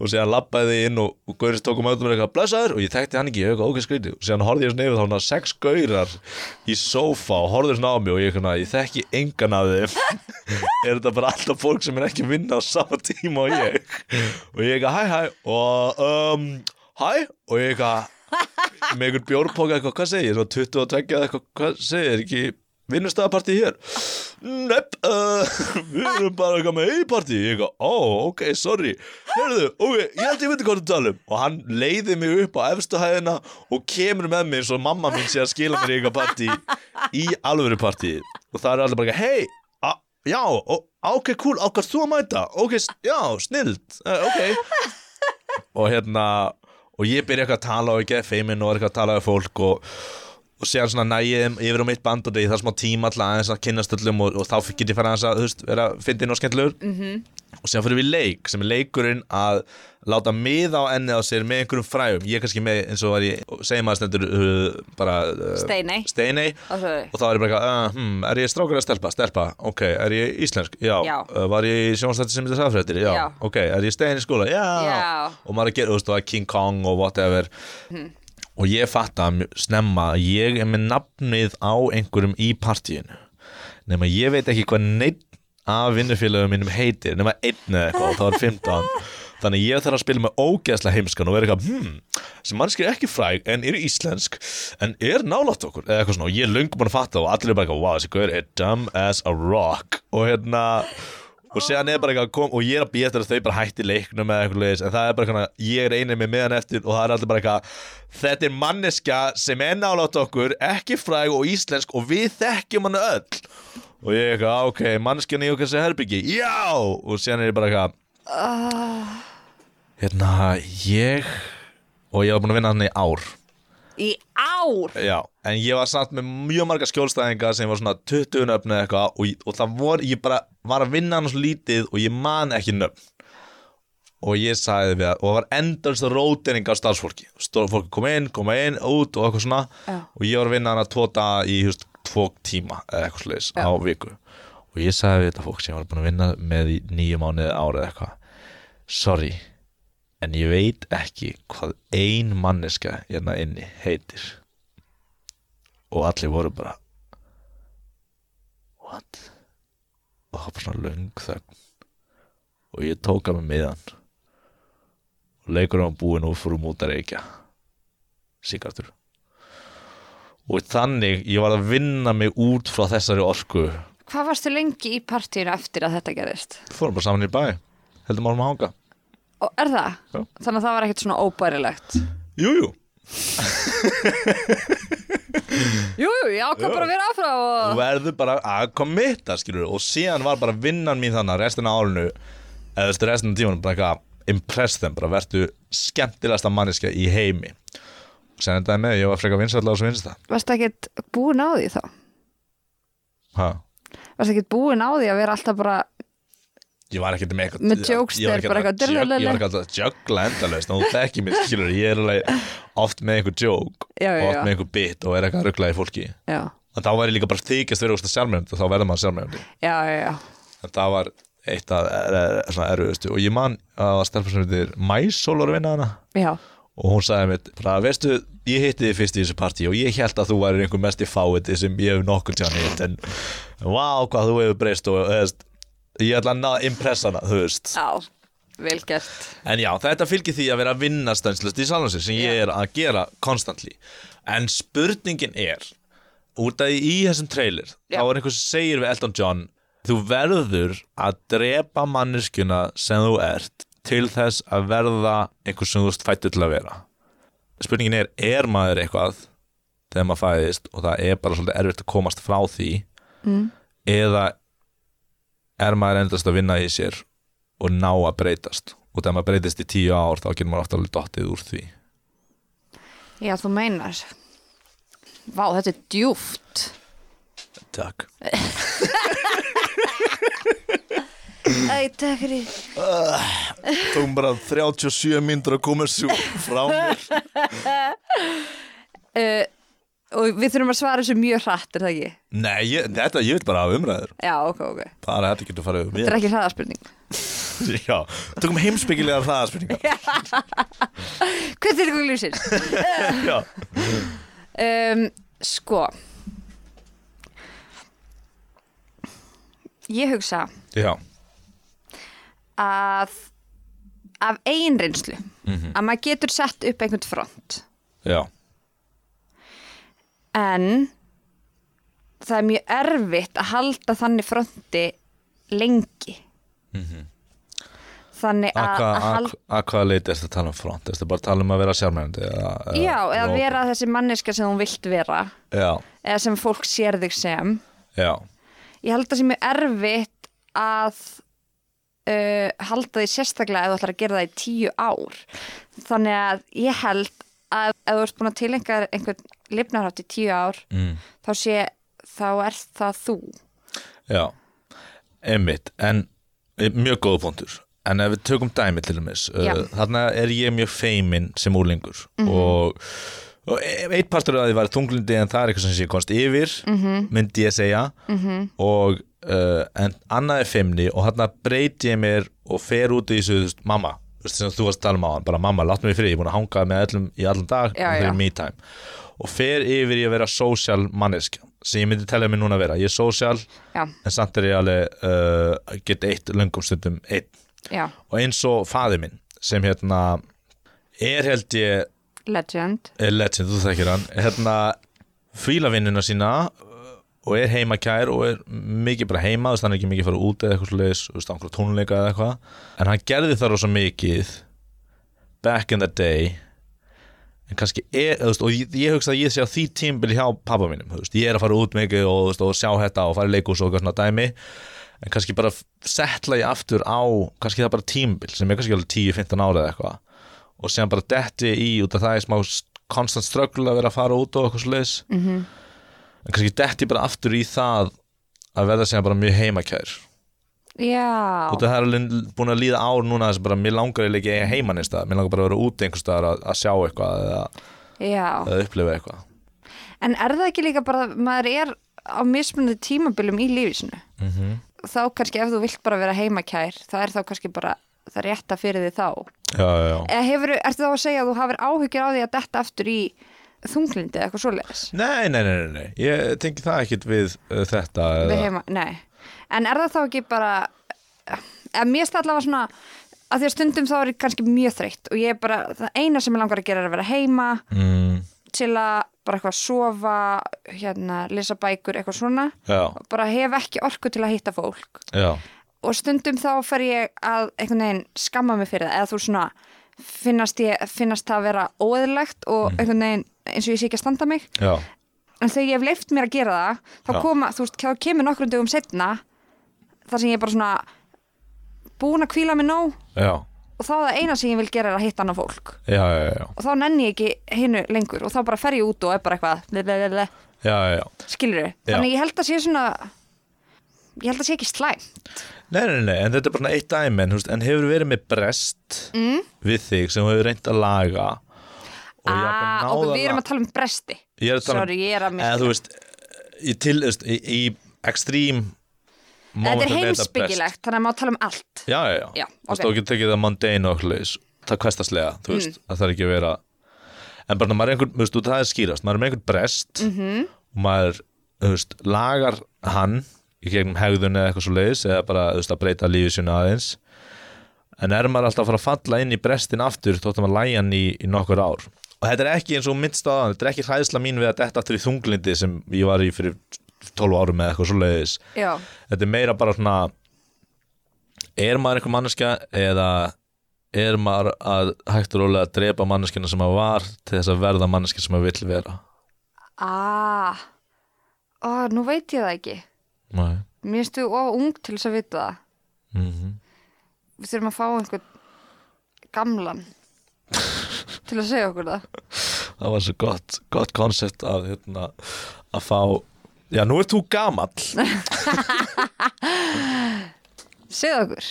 Og síðan labbaði inn og, og gaurist tókum auðvitað með eitthvað blessaður. Og ég þekkti hann ekki, ég eitthvað ok skrítið. Og síðan horfði ég svona yfir þá svona sex gaurar í sófa og horfði svona á mig og ég, eitthvað, ég þekki engan af þeim. Er þetta bara alltaf fólk sem er ekki að vinna á sama tíma og ég? Og ég eitthvað hæ hæ. Og um, hæ? Og ég eitthvað með einhvern bjórpoka eitthvað, hvað segir, svo 22 eða eitthvað, hvað segir, er ekki vinnustæðapartí hér? Nepp, uh, við erum bara eitthvað með eigin-partí Ég eitthvað, ó, ok, sorry. Heyrðu, ok, ég held ég veit hvað þú talum Og hann leiði mig upp á efstu hæðina Og kemur með eins og mamma mín sé að skila mér í eitthvað partí Í alvöru partí Og það er allir bara, hei, já, ó, ok, cool Ákvæmst þú að mæta, ok, já, snild uh, Ok. Og hérna Og ég byrja eitthvað að tala og ég geði feimin og eitthvað að tala við fólk og og séðan svona nægið yfir á mitt band og það er smá tíma alltaf aðeins að kynnast öllum og, og þá get ég fara aðeins að þú veist, vera fyndin og skemmtilegur -hmm. og séðan fyrir við leik sem er leikurinn að láta miða á enni á sér með einhverjum fræðum ég er kannski með eins og var ég segjum að stendur uh, bara uh, Steiney. Steiney Og þá er ég bara eitthvað, uh, hm, er ég strákur eða stelpa? Stelpa, ok, er ég íslensk? Já, Já. Uh, var ég í sjónstætti sem þetta sagðfrættir? Já. Já. ok, er ég stein í skóla? Já, Já. og maður er að gera, þú veist, það King Kong og whatever og ég fatta mjög snemma að ég er með nafnið á einhverjum í partíinu. Nema ég veit ekki hvað neitt af vinnufélagum mínum heitir nema einn eða eitthvað og það var 15 þannig að ég þarf að spila með ógeðslega heimskan og vera eitthvað, hmm, sem mannski er ekki fræg en er íslensk, en er nálátt okkur, eða eitthvað svona, og ég löngu búin að fatta og allir er bara eitthvað, wow, þessi gaur er dumb as a rock. Og hérna og séðan er bara eitthvað kom og ég er að býja eftir að þau bara hætti leiknum eða eitthvað leiðis en það er bara eitthvað, ég er einið með meðan eftir og það er allir bara eitthvað þetta er manneska sem er nálátt okkur ekki fræg og íslensk og við þekkjum hann öll. Og ég er eitthvað, ok, manneskjan í okkar sem herbyggi já, og séðan er ég bara eitthvað hérna, ég og ég var búin að vinna hann í ár. Í ár? Já, en ég var samt með mjög marga skjólstæðinga sem var svona 20 nöfn eða eitthvað og, og það voru, ég bara var að vinna hann svo lítið og ég man ekki nöfn. Og ég sagði við að, og það var endalst rótering af starfsfólki. Fólki kom inn, koma inn, út og eitthvað svona. Já. og ég var að vinna hann að daga í just, tvo tíma eða eitthvað Já. á viku. Og ég sagði við þetta fólk sem ég var búin að vinna með í nýju mánuði ára eða eitthvað. Sorry en ég veit ekki hvað ein manneska hérna inni heitir. Og allir voru bara what og það var svona löng þögn. Og ég tók að mig miðan og leikur á búin og fórum út að reykja. Sigartur og þannig ég var að vinna mig út frá þessari orku. Hvað varstu lengi í partíinu eftir að þetta gerist? fórum bara saman í bæ. Heldum árum að hanga. Og er það? Já. Þannig að það var ekkert svona óbærilegt? Jú, jú, Jú, jú, ég ákvað bara að vera þú og... verður bara að kommitta skilur og síðan var bara vinnan mín þannig að restina af árinu eða þú veist, restina af tímanum bara eitthvað impress þeim, bara verðu skemmtilegasta manneska í heimi og sen endaði með, ég var frekar vinsætla á þessu vinsta Varstu ekkert búin á því þá? ha. Varstu ekkert búin á því að vera alltaf bara ég var ekkert með eitthvað ég var ekkert að að juggla endalaust og þú þekki mér skilur, ég er alveg oft með einhver joke Já, já, og oft með einhver bit og er eitthvað að ruggla í fólki Já, og þá væri líka bara þykjast vera úrst að sjálfmjöndi þá verður maður já. en það var eitt af er, er, erfiðustu og ég man að stelpa sem heitir Mæsól að vinna hana já. og hún sagði mér, bara veistu ég hitti þið fyrst í þessu partí og ég held að þú væri einhver mest í fáiði sem ég hef nokkur tján hitt en vá hvað þú hefur breyst og eðst, ég ætla að ná að impressa hana þú veist Já, vel gert. En já, þetta fylgir því að vera að vinna stænslust í sér sem ég er að gera konstantli. En spurningin er, út af í þessum trailer, Já. þá er einhver sem segir við Elton John, þú verður að drepa manneskjuna sem þú ert til þess að verða einhver sem þú ert fættur til að vera. Spurningin er, er maður eitthvað þegar maður fæðist og það er bara svolítið erfitt að komast frá því mm. eða er maður endast að vinna í sér og ná að breytast og þegar maður breytist í tíu ár þá getur maður ofta alveg dottið úr því Já, þú meinar. Vá, þetta er djúft. Takk Æ, takk fyrir. Tókum bara 37 myndur að koma svo frá mér Uh, og við þurfum að svara þessu mjög hratt, er það ekki? Nei, ég, þetta, ég vil bara hafa umræður. Já, ok, ok. bara þetta getur farið um Þetta er ekki hraðaspurning. Já, tökum heimsbyggilega það spurningar Hvað er ykkur lífsins? Já, um, sko. Ég hugsa já, að af eigin reynslu að maður getur sett upp einhvern front já en það er mjög erfitt að halda þannig fronti lengi. Þannig Að að, hvað- að að- hvaða leiti ertu að tala um front? Bara að tala um að vera sjálfmennandi? eða- já, eða og- vera þessi manneska sem þú vilt vera. Já, eða sem fólk sér þig sem. Já, ég held að það sé mjög erfitt að uh, halda því sérstaklega ef þú ætlar að gera það í tíu ár. Þannig að ég held að ef þú ert búin að tilenga einhvern lifnarhátt í tíu ár mm. þá sé, þá er það þú. Já Einmitt, en eh, mjög góða punktur. En ef við tökum dæmi til dæmis uh, Þarna er ég mjög feimin sem úlingur og, og e- eitt partur af því var þunglindi en það er eitthvað sem sé konst yfir myndi ég segja. -hmm. og uh, en annað er feimni og þarna breyti ég mér og fer út í þessu, mamma þú veist, sem þú varst að tala um á hann, bara mamma, látt mig fyrir ég er búin að hanga með öllum í allan dag Já, og það er me time og fer yfir í að vera social manneskja sem ég myndi telja mig núna að vera. Ég er social já, en samt er ég alveg uh, get eitt löngum stundum einn. Já, og eins og faði minn sem hérna er held ég legend. Er legend, þú þekkir hann. Hérna fíla vinnuna sína uh, og er heimakær og er mikið bara heima, þú veist hann er ekki mikið fara út eða eitthvað svoleiðis, þú veist, einhverja tónleika eða eitthvað. En hann gerði það rosa mikið back in the day en kannski er, veist, og ég, ég hugsa að ég sé á því tímbili hjá pappa mínum, veist, ég er að fara út mikið og, veist, og sjá þetta og fara í leikus og eitthvað svona dæmi en kannski bara setla ég aftur á kannski það bara tímbil sem er kannski alveg 10-15 ára eða eitthvað og sem bara detti í út af það er smá konstant ströggl að vera að fara út og eitthvað svo leis Mhm. -hmm. en kannski detti bara aftur í það að verða sem bara mjög heimakær já, og það er alveg búin að líða ár núna þess að bara mér langar ekki eiga heiman í stað mér langar bara að vera úti einhvers staðar að, að sjá eitthvað eða, eða upplifa eitthvað. En er það ekki líka bara að maður er á mismunandi tímabilum í lífisinu mm -hmm. þá kannski ef þú vilt bara vera heimakær það er þá kannski bara það rétta fyrir því þá. Já, já, eða hefur, ertu þá að segja að þú hafir áhyggjur á því að detta aftur í þunglindi eða eitthvað svoleiðis? Nei, nei, nei, nei, nei, ég tengi það ekkit við uh, þetta Við eða, heima, nei en er það þá ekki bara eða mér stað allavega svona að því að stundum þá er ég kannski mjög þreytt og ég er bara, það eina sem ég langar að gera er að vera heima mm, til að bara eitthvað sofa hérna, lesa bækur, eitthvað svona. Já, bara hef ekki orku til að hitta fólk. Já, og stundum þá fer ég að einhvern veginn skamma mig fyrir það eða þú svona finnast, ég, finnast það að vera óeðlegt og einhvern veginn eins og ég sé ekki að standa mig. Já en þegar ég hef leift mér að gera það þá Já. koma, þú veist, þá kemur nokkrum dögum setna þar sem ég er bara svona búin að kvíla mig nóg. Já, og þá er það eina sem ég vil gera er að hitta annað fólk. Já, já, já, og þá nenni ég ekki hinnu lengur og þá bara fer ég út og er bara eitthvað lelelele, já, já, já. skilur við Já. þannig ég held að sé svona ég held að sé ekki slæm Nei, nei, nei, en þetta er bara svona eitt dæmi en, þú veist, en hefur verið með brest mm. við þig sem hefur reynd að laga? Og ah, náð og við erum að tala um bresti ég er að tala um, sorry, ég er að eða þú veist í, til, þú veist, í, í extreme þetta momentum er þetta brest. heimsbyggilegt, þannig að má tala um allt Já, já, já, Já, þú veist, ok. þú getur tekið það mundane og hlutis, það kvestaslega þú veist, Mm. að það er ekki að vera en bara maður er einhvern, þú veist, þú- það er skýrast maður er með einhvern brest Mhm. og maður, þú veist, lagar hann í gegnum hegðun eða eitthvað svo leiðis eða bara, þú veist, að breyta lífið sínu aðeins en er maður alltaf að fara að falla inn í brestin aftur þótt að maður lægi hann í, í nokkur ár og þetta er ekki eins og minnst á þetta er ekki hræðsla mín við að detta aftur í þunglindi sem ég var í fyrir 12 árum eða eitthvað svo leiðis já, þetta er meira bara svona er maður einhver manneskja eða er maður að hægt og rólega að drepa manneskjana sem maður var til þess að verða manneskja sem maður vill vera? Ah. Ó, nú veit ég það ekki. Nei. mér þú of ung til þess að vita það. Mm við þurfum að fá einhvern gamlan til að segja okkur það? Það var svo gott, gott koncept að, hérna, að fá já, nú ert þú gamall. Segja okkur.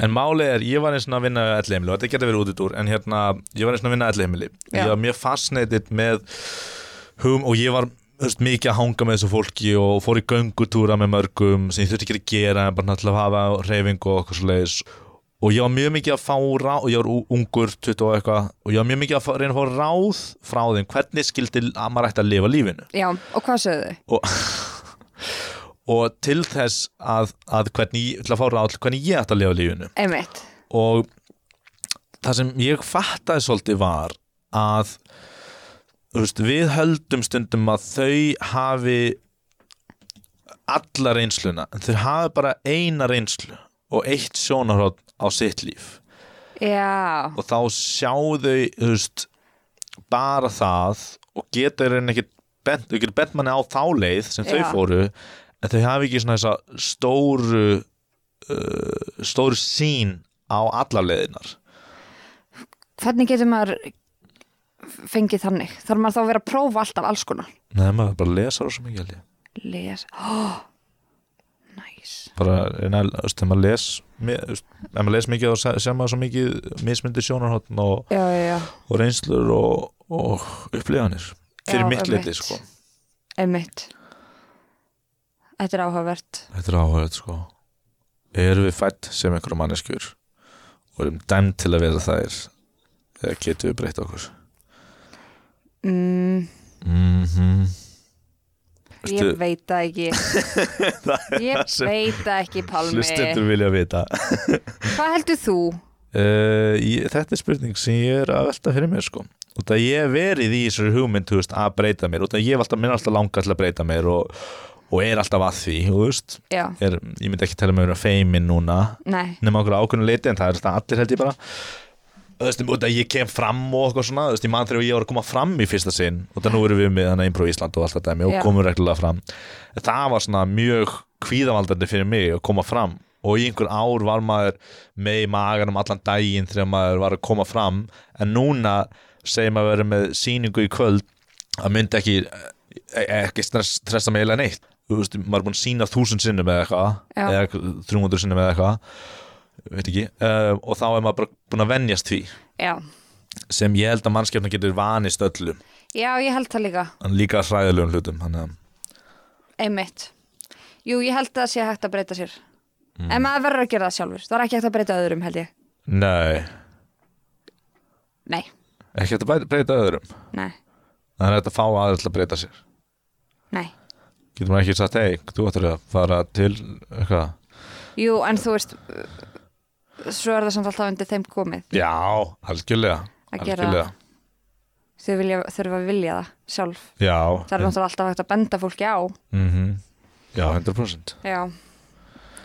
En málið er, ég var eins og að vinna ellheimili og þetta getur verið út í dúr, en hérna ég var eins og að vinna ellheimili, Já. ég var mjög fascinated með hum og ég var veist, mikið að hanga með þessu fólki og fór í göngutúra með mörgum sem ég þurfti ekki að gera en bara til að hafa reyfing og okkur svo leiðis og ég var mjög mikið að fá ráð og ég var ungur 20 og eitthvað og ég var mjög mikið að fá, reyna að fá ráð frá þeim hvernig skildi að maður ætti að lifa lífinu. Já, og hvað sögðu þau? og, og til þess að, að hvernig, til að fá ráð hvernig ég ætti að lifa lífinu. Einmitt. Og það sem ég fattaði svolítið var að veist, við höldum stundum að þau hafi alla reynsluna en þau hafi bara eina reynslu og eitt sjónarhótt á sitt líf Já, og þá sjá þau veist, bara það og geta rauninni ekki bent, þau getur bent manni á þá leið sem þau Já. fóru en þau hafi ekki svona þessa stóru uh, stóru sín á allar leiðinar hvernig getur maður fengið þannig? Þarf maður þá að vera að prófa alltaf alls konar? Nei, maður bara lesa rosa mikið held ég. Les oh, bara, reyna, þegar maður les ef maður les mikið þá sé maður svo mikið mismyndi sjónarhóttn og, og reynslur og, og upplifanir fyrir mitt leiti sko. einmitt. Þetta er áhugavert. Þetta er áhverð sko. erum við fætt sem einhverja manneskjur? Og erum dæmt til að vera þær? Eða getum við breytt okkur? Mm, mhm Ég veit það ekki Ég veit það ekki, Pálmi. hlustendur vilja vita. Hvað heldur þú? uh, ég, þetta er spurning sem ég er að velta fyrir mér sko. Út að ég verið í þessari hugmynd veist, að breyta mér, út að ég hef alltaf minn alltaf langa til að breyta mér og, og er alltaf að því er, ég myndi ekki tala með vera feimin núna nei. nema okkur ákveðinu leiti en það er þetta allir held ég bara þú veist, út að ég kem fram og eitthvað svona, þú veist, ég man þegar ég var að koma fram í fyrsta sinn, út að nú erum við með þannig Impro Ísland og allt þetta og komum reglulega fram. Það var svona mjög kvíðavaldandi fyrir mig að koma fram. Og í einhver ár var maður með í maganum allan daginn þegar maður var að koma fram. En núna segir maður verið með sýningu í kvöld að myndi ekki e- ekki stress, stressa mig eiginlega neitt. Þú veist, maður er búin að sína þúsund sinnum eða eitthvað eða 300 sinnum eða eitthvað veit ekki, uh, og þá er maður bara búin að venjast því. Já, sem ég held að mannskjöfna getur vanist öllum já ég held það líka. En líka hræðilegum hlutum þannig að Einmitt. Jú, ég held að það sé hægt að breyta sér. Mm. En maður verður að gera það sjálfur. Það er ekki hægt að breyta öðrum, held ég. Nei, Nei, ekki hægt að breyta- öðrum. Nei, það er hægt að fá til að breyta sér. Nei. Getur maður ekki sagt, hei, þú ættir að fara til eitthvað, Jú, en þú veist Svo er það samt alltaf undir þeim komið. Já, algjörlega Að gera Þau þurfa að vilja það sjálf. Já Það er náttúrulega alltaf hægt að benda fólki á. Mm já, 100% Já.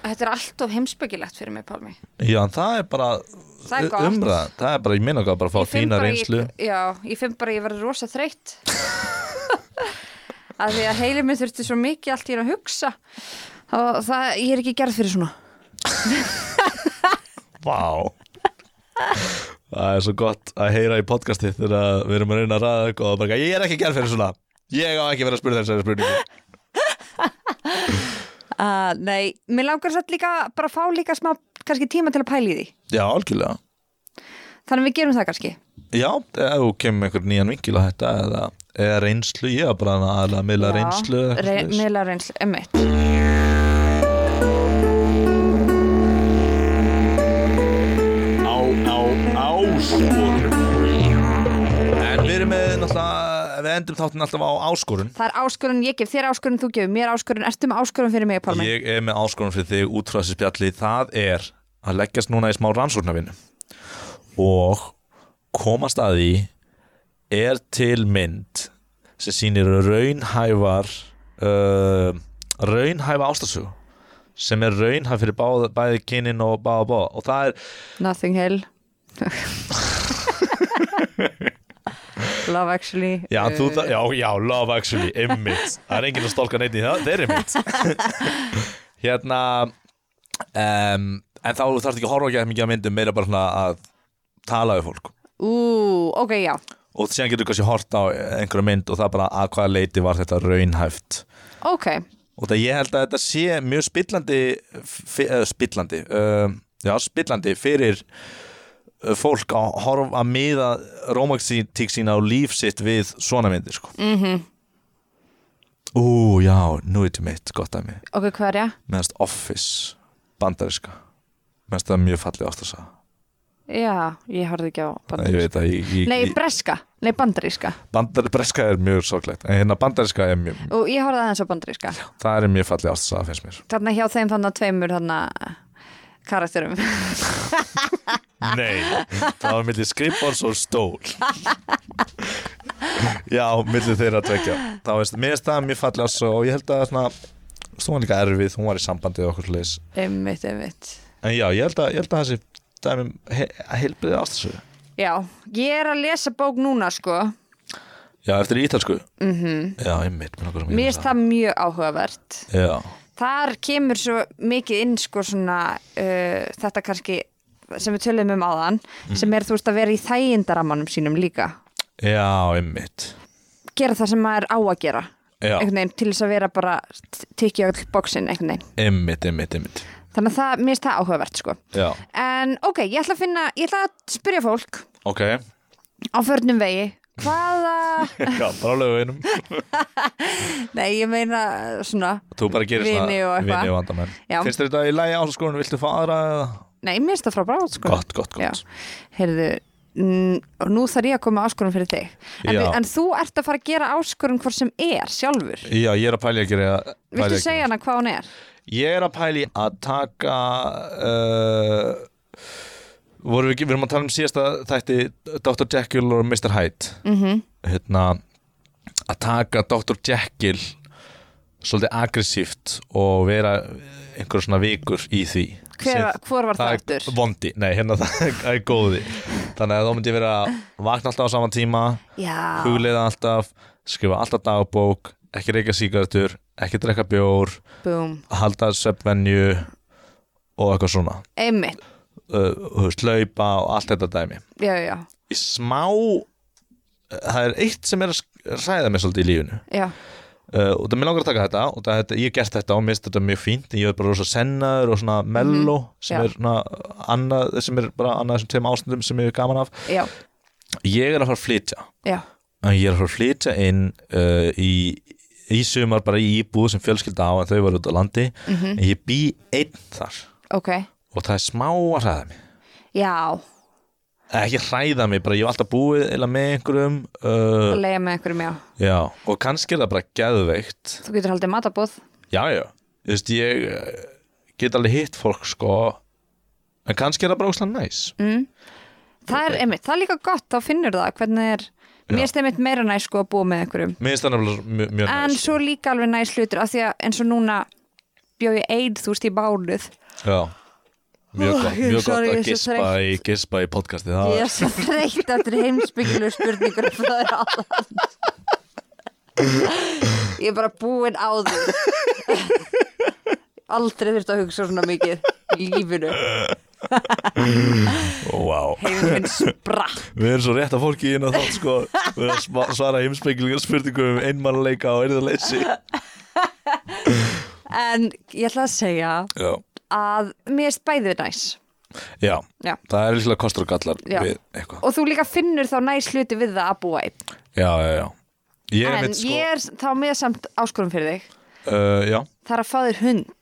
Þetta er allt of heimsbyggilegt fyrir mig, Pálmi. Já, það er bara Það er umræð, það er bara, ég minna bara að fá Ég finn þína bara- reynslu. Ég, Já, ég finn bara að ég verður rosa þreytt. Að því að heilið minn þurfti svo mikið allt í að hugsa. Og það, ég er ekki gerð fyrir svona Vá. Það er svo gott að heyra í podcasti þegar við erum að reyna að ræða eitthvað og bara, ég er ekki gerð fyrir svona. Ég á ekki verið að spyrja þessari spurningu. Uh, Nei, mér langar satt líka bara að fá líka smá kannski tíma til að pæla í því. Já, algjörlega. Þannig að við gerum það kannski. Já, ef þú kemur með einhver nýjan vinkil á þetta eða, eða reynslu, ég var bara að miðla reynslu eða eitthvað Re svoleiðis. miðla áskorun En við erum með náttúrulega við endum þáttin alltaf á áskorun. Það er áskorun, ég gef þér áskorun, þú gefur mér áskorun. Ertu með áskorun fyrir mig, Pálmi? Ég er með áskorun fyrir þig út frá þessi spjalli það er að leggjast núna í smá rannsóknarvinnu. Og komast að því er til mynd sem sýnir raunhæfar uh, raunhæfa ástasögu sem er raunhæf fyrir báð, bæði kynin og báða báða og það er Nothing Hill Love Actually Já, uh, þú, það, já, já, Love Actually, ymmit Það er enginn að stólka neitt í það, það er ymmit Hérna um, En þá þarfst ekki að horfa ekki mikið að myndum meira bara svona að tala við fólk. Ú, ok, já. Og síðan getur kannski hort á einhverja mynd og það bara að hvaða leiti var þetta raunhæft. Ok, og það ég held að þetta sé mjög spillandi eða spillandi uh, já, spillandi fyrir uh, fólk að horfa að miða romantík sína á líf sitt við svona myndir sko. mm -hmm. Ú, já, nú er þetta mitt gott að mig ok, hvað er ég? meðast Office bandariska mest það mjög fallið ástasa Já, ég horfði ekki á ég bandaríska veit að ég, ég, Nei, ég, breska, nei bandaríska. Bandar, breska er mjög sorglegt. En hérna bandariska er mjög og ég horfði aðeins á bandaríska. Það er mjög fallið ástasa finnst mér. Þarna hjá þeim þannig að tveimur þannig karakterum. Nei, það var millir skrifbors og stól. Já, millir þeirra að tvekja Það veist, mér finnst það mjög fallið ástasa og ég held að svona Svo var líka erfið, hún var í sambandi og okkur leis Einmitt, einmitt. En já, ég held að, ég held að þessi dæmum he, heilbriði ástasu Já, ég er að lesa bók núna sko. Já, eftir ítalsku? Mm -hmm. Já, einmitt Mér finnst það mjög áhugavert. Já, Þar kemur svo mikið inn sko svona uh, þetta kannski sem við tölum um áðan sem er þú veist að vera í þægindarammanum sínum líka. Já, einmitt. Gera það sem maður á að gera veginn til þess að vera bara tikið öll bóksin einmitt, einmitt, einmitt. Þannig að það, mér finnst það áhugavert sko. Já, en ok, ég ætla að finna, ég ætla að spyrja fólk ok. á förnum vegi hvaða, Já, bara einum nei ég meina svona, Þú bara gerir svona Vini og eitthvað. vini og vandamenn. Finnst þér þetta í lagi áskoðun, viltu fá aðra eða? nei mér finnst það frábært sko. Gott, gott, gott. Heyrðu nú þarf ég að koma áskorun fyrir þig. En, við, en þú ert að fara að gera áskorun hvort sem er sjálfur. Já, ég er að pæli að gera Viltu segja hana hvað hún er? Ég er að pæli að taka uh, vorum við, við erum að tala um síðasta þætti Dr. Jekyll og Mr. Hyde Mm -hmm. hérna að taka Dr. Jekyll svolítið aggressíft og vera einhver svona vikur í því Hver, hvor var það eftir? vondi, nei hérna það er góði þannig að þá myndi ég vera að vakna alltaf á saman tíma Já, hugleiða alltaf, skrifa alltaf dagbók ekki reyka sígarettur, ekki drekka bjór búm, halda svefnvenju og eitthvað svona einmitt uh, hlaupa og allt þetta dæmi. Já, já, í smá það er eitt sem er að hræða mig svolítið í lífinu. Já, uh, og það er mér langar að taka þetta og það, þetta, ég hef gert þetta og mér finnst þetta mjög fínt ég er bara rosa sennaður og svona mello sem Já. er svona annað sem er bara annað þessum tveim ástundum sem ég er gaman af. Já, ég er að fara að flytja. Ég er að fara að flytja inn uh, í, í sumar bara í íbúð sem fjölskylda á en þau var út á landi. En ég bý einn þar. Ok, og það er smá að hræða mig. Já, ekki hræða mig, bara ég hef alltaf búið eða með einhverjum að uh, leiða með einhverjum, já. Já, og kannski er það bara geðveikt. Þú getur haldið matabóð já, já, þú veist ég eh, get alveg hitt fólk sko. En kannski er það bara óslega næs. Mm. Það er einmitt, það er líka gott, þá finnur það hvernig er Mér finnst einmitt meira næs sko að búa með einhverjum. Mér nefnilega mjög, mjög En næs svo líka alveg næs hlutur af því að eins og núna bjó ég eid þú veist í bánuð já, mjög gott, ég er mjög sorry, gott ég að er svo gispa í, gispa í podcasti það Ég er svo þreytt eftir heimsbyggilu spurningur frá þér áðan. Ég er bara búin á því. Aldrei þurft að hugsa svona mikið í lífinu. Wow. Heiminn minn spratt Við erum svo rétt að fólki inn á þátt sko. Við erum að sva- svara heimspeklingar spurningum um einmannleika og erðarleysi En ég ætla að segja Já, að mér er bæðið næs. Já, Já. það er líklega kostur og gallar Já. við eitthvað. Og þú líka finnur þá næs hluti við það að búa einn. Já, já, já. Ég er En mitt sko ég er þá með samt áskorum fyrir þig. Uh, Já, Það er að fá þér hund.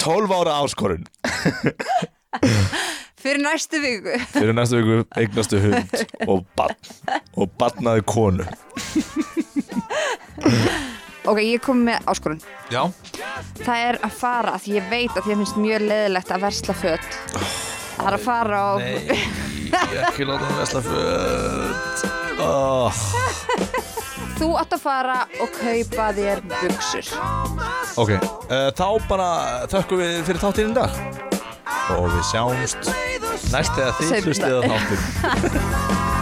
Tólf ára áskorun. Fyrir næstu viku. Fyrir næstu viku eignastu hund og barn. Og barnaði konu Ok, ég kom með áskorun. Já. Það er að fara, að ég veit að því að finnst mjög leðilegt að versla föt. Það er að fara á Nei, ekki láta það vesla föt. Oh. Þú átt að fara og kaupa þér buksur Ok, uh, þá bara þökkum við fyrir þáttinn í dag. Og við sjáumst næst eða Seinna. hlustið að þáttin